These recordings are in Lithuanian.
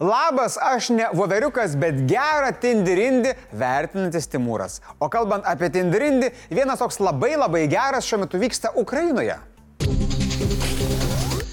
Labas, aš ne voveriukas, bet gerą tindirindį vertinantis Timūras. O kalbant apie tindirindį, vienas toks labai labai geras šiuo metu vyksta Ukrainoje.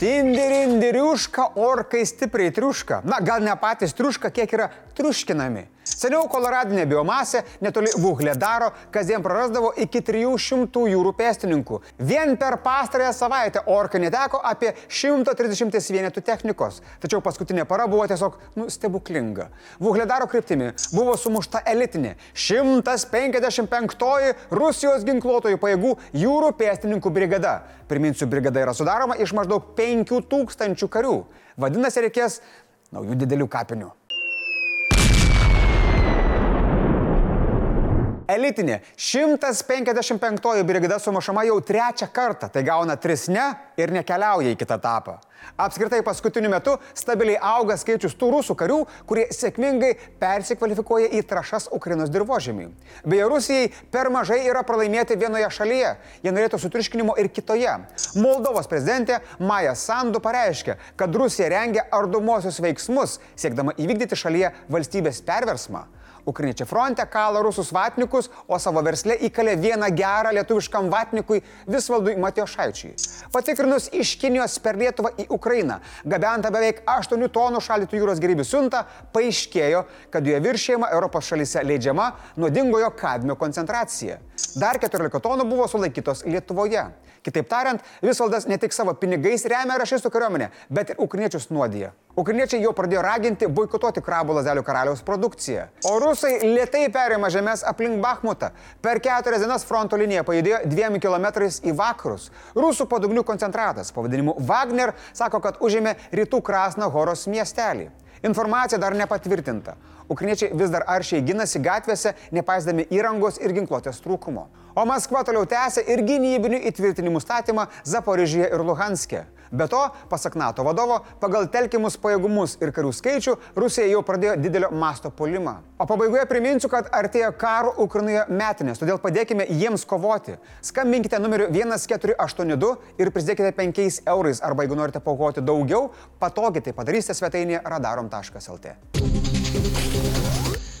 Tindirindiriuška, orkai stipriai triuška. Na, gal ne patys triuška, kiek yra triuškinami. Seniau koloradinė biomasė netoli Vuhlė daro kasdien prarasdavo iki 300 jūrų pėstininkų. Vien per pastarąją savaitę orka neteko apie 130 vienetų technikos. Tačiau paskutinė para buvo tiesiog nu, stebuklinga. Vuhlė daro kryptimi buvo sumušta elitinė 155 Rusijos ginkluotojų pajėgų jūrų pėstininkų brigada. Priminsiu, brigada yra sudaroma iš maždaug 5000 karių. Vadinasi, reikės naujų didelių kapinių. Elitinė 155 brigada sumušama jau trečią kartą, tai gauna tris ne ir nekeliauja į kitą etapą. Apskritai paskutiniu metu stabiliai auga skaičius tų rusų karių, kurie sėkmingai persikvalifikuoja į trašas Ukrainos dirbožėmį. Beje, Rusijai per mažai yra pralaimėti vienoje šalyje, jie norėtų sutriškinimo ir kitoje. Moldovos prezidentė Maja Sandu pareiškė, kad Rusija rengia ardomosius veiksmus, siekdama įvykdyti šalyje valstybės perversmą. Ukrainiečiai fronte kala rusus vatnikus, o savo verslę įkalė vieną gerą lietuviškam vatnikui Visvaldui Matiošaičiui. Patikrinus iš Kinijos per Lietuvą į Ukrainą, gabenta beveik 8 tonų šaldytų jūros gerybių siunta, paaiškėjo, kad joje viršėjama Europos šalyse leidžiama nuodingojo kadmio koncentracija. Dar 14 tonų buvo sulaikytos Lietuvoje. Kitaip tariant, Visvaldas ne tik savo pinigais remia rašistų kariuomenę, bet ir ukriniečius nuodija. Ukriniečiai jau pradėjo raginti boikotuoti krabų lazelių karaliaus produkciją. O rusai lietai perėmė žemės aplink Bahmutą. Per keturias dienas fronto linija pajudėjo dviem kilometrais į vakarus. Rusų padugnių koncentratas pavadinimu Wagner sako, kad užėmė rytų Krasno Horos miestelį. Informacija dar nepatvirtinta. Ukriniečiai vis dar aršiai ginasi gatvėse, nepaisdami įrangos ir ginkluotės trūkumo. O Maskva toliau tęsia ir gynybinių įtvirtinimų statymą Zaporižyje ir Luhanskė. Be to, pasak NATO vadovo, pagal telkimus pajėgumus ir karių skaičių Rusija jau pradėjo didelio masto polimą. O pabaigoje priminsiu, kad artėja karo Ukrainoje metinės, todėl padėkime jiems kovoti. Skambinkite numeriu 1482 ir prisidėkite 5 eurais arba jeigu norite paukoti daugiau, patogiai tai padarysite svetainėje radarom.lt.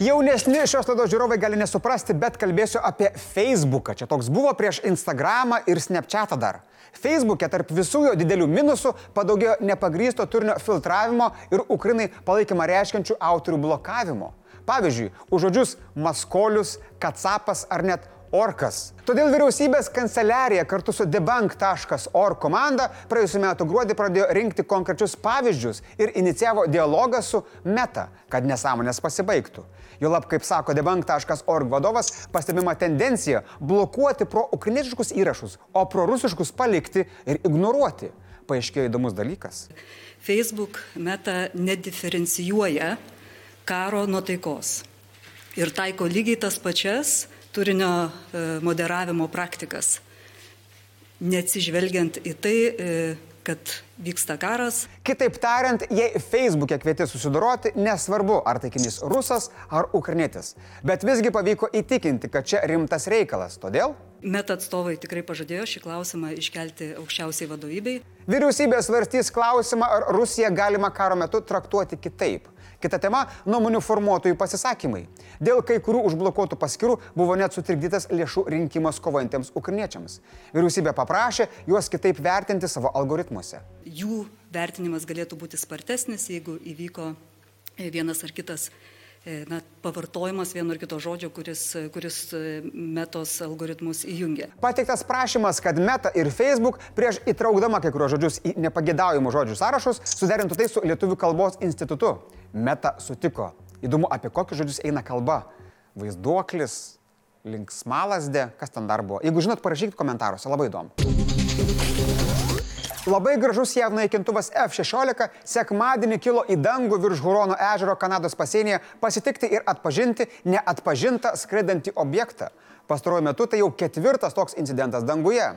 Jaunesni šios laidos žiūrovai gali nesuprasti, bet kalbėsiu apie Facebooką. Čia toks buvo prieš Instagramą ir Snapchatą dar. Facebook'e tarp visų jo didelių minusų padaugėjo nepagrysto turinio filtravimo ir Ukrinai palaikymą reiškiančių autorių blokavimo. Pavyzdžiui, už žodžius maskolius, kacapas ar net orkas. Todėl vyriausybės kanceliarija kartu su debunk.org komanda praėjusiu metu gruodį pradėjo rinkti konkrečius pavyzdžius ir inicijavo dialogą su Meta, kad nesąmonės pasibaigtų. Jolab, kaip sako debunk.org vadovas, pastebima tendencija blokuoti pro-ukrainietiškus įrašus, o pro-rusiškus palikti ir ignoruoti. Paaiškėjo įdomus dalykas. Facebook meta nediferencijuoja karo nuo taikos ir taiko lygiai tas pačias turinio e, moderavimo praktikas, neatsižvelgiant į tai, e, kad vyksta karas. Kitaip tariant, jei Facebook'e kvieti susidoroti, nesvarbu, ar taikinys rusas ar ukrainietis. Bet visgi pavyko įtikinti, kad čia rimtas reikalas. Todėl Met atstovai tikrai pažadėjo šį klausimą iškelti aukščiausiai vadovybei. Vyriausybė svarstys klausimą, ar Rusiją galima karo metu traktuoti kitaip. Kita tema - nuomonių formuotojų pasisakymai. Dėl kai kurių užblokuotų paskirų buvo net sutrikdytas lėšų rinkimas kovojantiems ukriniečiams. Vyriausybė paprašė juos kitaip vertinti savo algoritmuose. Jų vertinimas galėtų būti spartesnis, jeigu įvyko vienas ar kitas na, pavartojimas vieno ar kito žodžio, kuris, kuris e, metos algoritmus įjungia. Pateiktas prašymas, kad Meta ir Facebook prieš įtraukdama kai kurios žodžius į nepagėdaujamų žodžių sąrašus suderintų tai su Lietuvių kalbos institutu. Meta sutiko. Įdomu, apie kokius žodžius eina kalba. Vaizduoklis, linksmalasdė, kas ten dar buvo. Jeigu žinot, parašykit komentaruose, labai įdomu. Labai gražus JAV naikintuvas F-16 sekmadienį kilo į dangų virš Hurono ežero Kanados pasienyje pasitikti ir atpažinti neatpažintą skraidantį objektą. Pastaruoju metu tai jau ketvirtas toks incidentas danguje.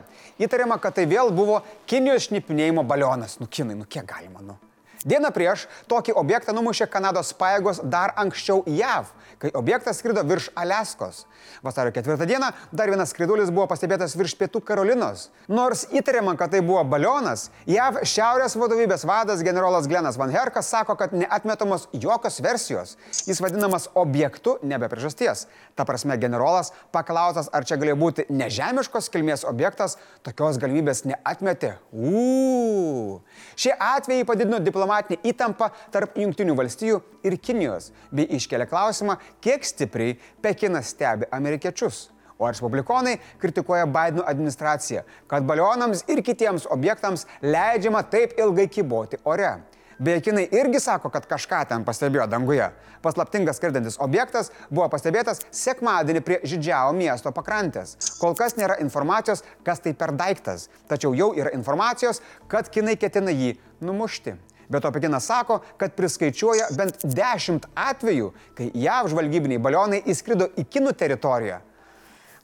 Įtariama, kad tai vėl buvo Kinijos šnipinėjimo balionas. Nu, kinai, nu kiek galima, nu. Dieną prieš tokį objektą numušė Kanados pajėgos dar anksčiau JAV, kai objektas skrido virš Aleskos. Vasario 4 dieną dar vienas skridulis buvo pastebėtas virš Pietų Karolinos. Nors įtariama, kad tai buvo balionas, JAV šiaurės vadovybės vadas generolas Glenas Van Herkas sako, kad neatmetamos jokios versijos. Jis vadinamas objektu nebe priežasties. Ta prasme, generolas paklaustas, ar čia galėjo būti nežemiškos kilmės objektas, tokios galimybės neatmetė. Uuu. Šie atvejai padidino diplomatinę įtampą tarp Junktinių valstijų ir Kinijos, bei iškelia klausimą, kiek stipriai Pekinas stebi amerikiečius. O respublikonai kritikuoja Bideno administraciją, kad balionams ir kitiems objektams leidžiama taip ilgai kyboti ore. Beje, kinai irgi sako, kad kažką ten pastebėjo danguje. Paslaptingas skirdantis objektas buvo pastebėtas sekmadienį prie Žydžiao miesto pakrantės. Kol kas nėra informacijos, kas tai per daiktas, tačiau jau yra informacijos, kad kinai ketina jį numušti. Bet to Pekinas sako, kad priskaičiuoja bent 10 atvejų, kai JAV žvalgybiniai balionai įskrido į kinų teritoriją.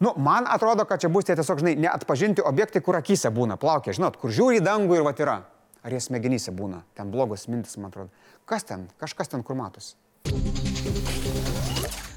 Nu, man atrodo, kad čia bus tie tiesiog, žinai, neatpažinti objektai, kur akise būna, plaukia, žinot, kur žiūri į dangų ir va yra. Ar jie smegenyse būna? Ten blogos mintis, man atrodo. Kas ten? Kažkas ten kur matosi.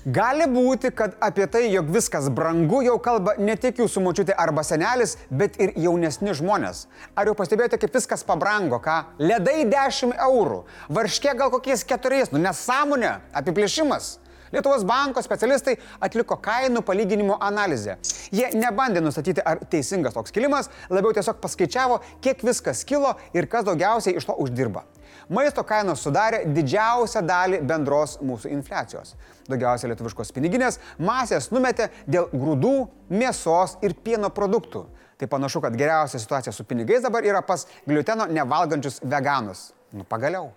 Gali būti, kad apie tai, jog viskas brangu, jau kalba ne tik jūsų močiutė arba senelis, bet ir jaunesni žmonės. Ar jau pastebėjote, kaip viskas pabrango, ką? Ledai 10 eurų, varškė gal kokiais 4, nu nesąmonė, apiplėšimas. Lietuvos banko specialistai atliko kainų palyginimo analizę. Jie nebandė nustatyti, ar teisingas toks kilimas, labiau tiesiog paskaičiavo, kiek viskas kilo ir kas daugiausiai iš to uždirba. Maisto kainos sudarė didžiausią dalį bendros mūsų infliacijos. Daugiausia lietuviškos piniginės masės numetė dėl grūdų, mėsos ir pieno produktų. Tai panašu, kad geriausia situacija su pinigais dabar yra pas gliuteno nevalgančius veganus. Nu pagaliau.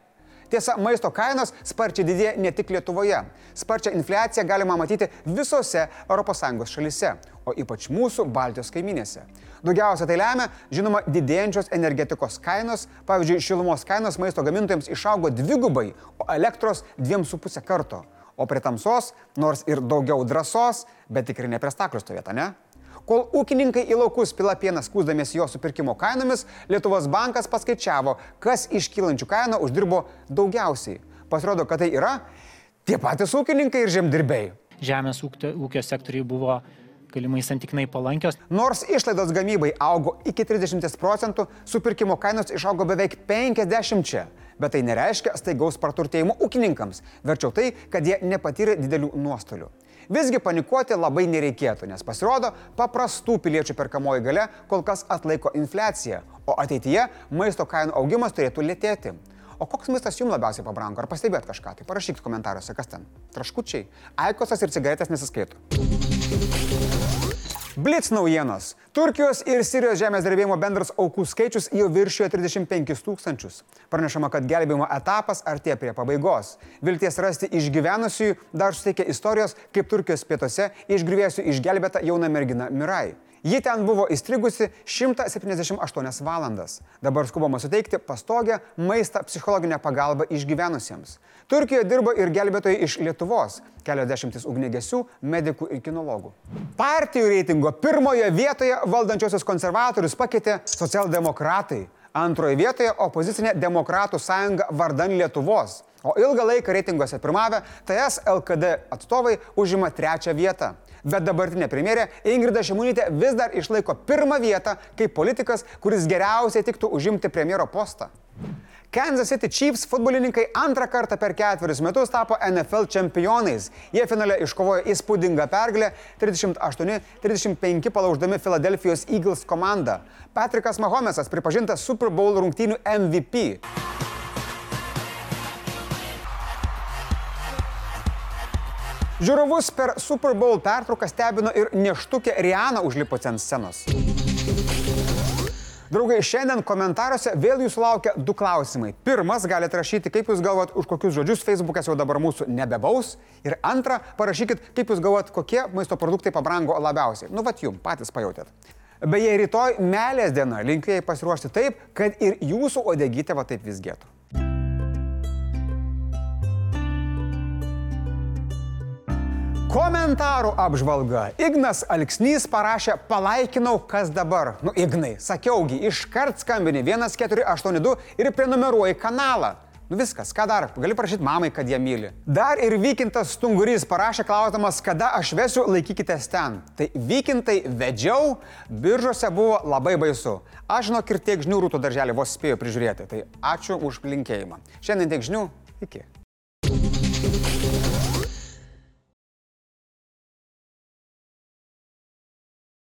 Tiesa, maisto kainos sparčiai didėja ne tik Lietuvoje. Sparčią infliaciją galima matyti visose ES šalise, o ypač mūsų Baltijos kaiminėse. Daugiausia tai lemia, žinoma, didėjančios energetikos kainos. Pavyzdžiui, šilumos kainos maisto gamintojams išaugo dvigubai, o elektros dviem su pusę karto. O prie tamsos, nors ir daugiau drąsos, bet tikrai ne prie staklius stovėta, ne? Kol ūkininkai į laukus pila pieną skūsdamiesi jo supirkimo kainomis, Lietuvos bankas paskaičiavo, kas iš kylančių kainų uždirbo daugiausiai. Pasirodo, kad tai yra tie patys ūkininkai ir žemdirbiai. Žemės ūkio, ūkio sektoriai buvo galimai santykinai palankios. Nors išlaidos gamybai augo iki 30 procentų, supirkimo kainos išaugo beveik 50. Bet tai nereiškia staigaus praturtėjimo ūkininkams. Verčiau tai, kad jie nepatyrė didelių nuostolių. Visgi panikuoti labai nereikėtų, nes pasirodo, paprastų piliečių perkamoji gale kol kas atlaiko infliaciją, o ateityje maisto kainų augimas turėtų lėtėti. O koks maistas jums labiausiai pabrango? Ar pastebėt kažką? Tai parašykit komentaruose, kas ten. Traškučiai, aikosas ir cigaretės nesiskaito. Blitz naujienos. Turkijos ir Sirijos žemės drebėjimo bendras aukų skaičius jau viršijo 35 tūkstančius. Pranešama, kad gelbėjimo etapas artėja prie pabaigos. Vilties rasti išgyvenusiųjų dar suteikia istorijos, kaip Turkijos pietuose iš grįvėsių išgelbėta jauna mergina Mirai. Ji ten buvo įstrigusi 178 valandas. Dabar skubama suteikti pastogę maistą psichologinę pagalbą išgyvenusiems. Turkijoje dirbo ir gelbėtojai iš Lietuvos, keliasdešimtis ugnegesių, medikų ir kinologų. Partijų reitingo pirmoje vietoje valdančiosios konservatorius pakeitė socialdemokratai. Antroje vietoje opozicinė Demokratų sąjunga vardan Lietuvos. O ilgą laiką reitinguose pirmavę TS LKD atstovai užima trečią vietą. Bet dabartinė premjerė Ingrida Šimonytė vis dar išlaiko pirmą vietą kaip politikas, kuris geriausiai tiktų užimti premjero postą. Kansas City Chiefs futbolininkai antrą kartą per ketverius metus tapo NFL čempionais. Jie finale iškovojo įspūdingą pergalę 38-35 palauždami Philadelphijos Eagles komandą. Patrikas Mahomesas pripažintas Super Bowl rungtynių MVP. Žiūrovus per Super Bowl pertrauką stebino ir neštukė Rihanna užlipusi ant scenos. Draugai, šiandien komentaruose vėl jūsų laukia du klausimai. Pirmas, galite rašyti, kaip jūs galvojat, už kokius žodžius Facebook'as jau dabar mūsų nebebaus. Ir antra, parašykit, kaip jūs galvojat, kokie maisto produktai pabrango labiausiai. Nu, vat jum, patys pajutėt. Beje, rytoj melės diena, linkiu jai pasiruošti taip, kad ir jūsų odegytė va taip visgėtų. Komentarų apžvalga. Ignas Alksnys parašė, palaikinau, kas dabar. Nu, Ignai, sakiaugi, iškart skambini 1482 ir prenumeruoji kanalą. Nu viskas, ką dar? Gali parašyti mamai, kad jie myli. Dar ir Vykintas Stungurys parašė klausimas, kada aš vesiu, laikykitės ten. Tai Vykintai vedžiau, biržose buvo labai baisu. Aš žinok ir tiek žinių rūtų darželį vos spėjau prižiūrėti. Tai ačiū už linkėjimą. Šiandien tiek žinių. Iki.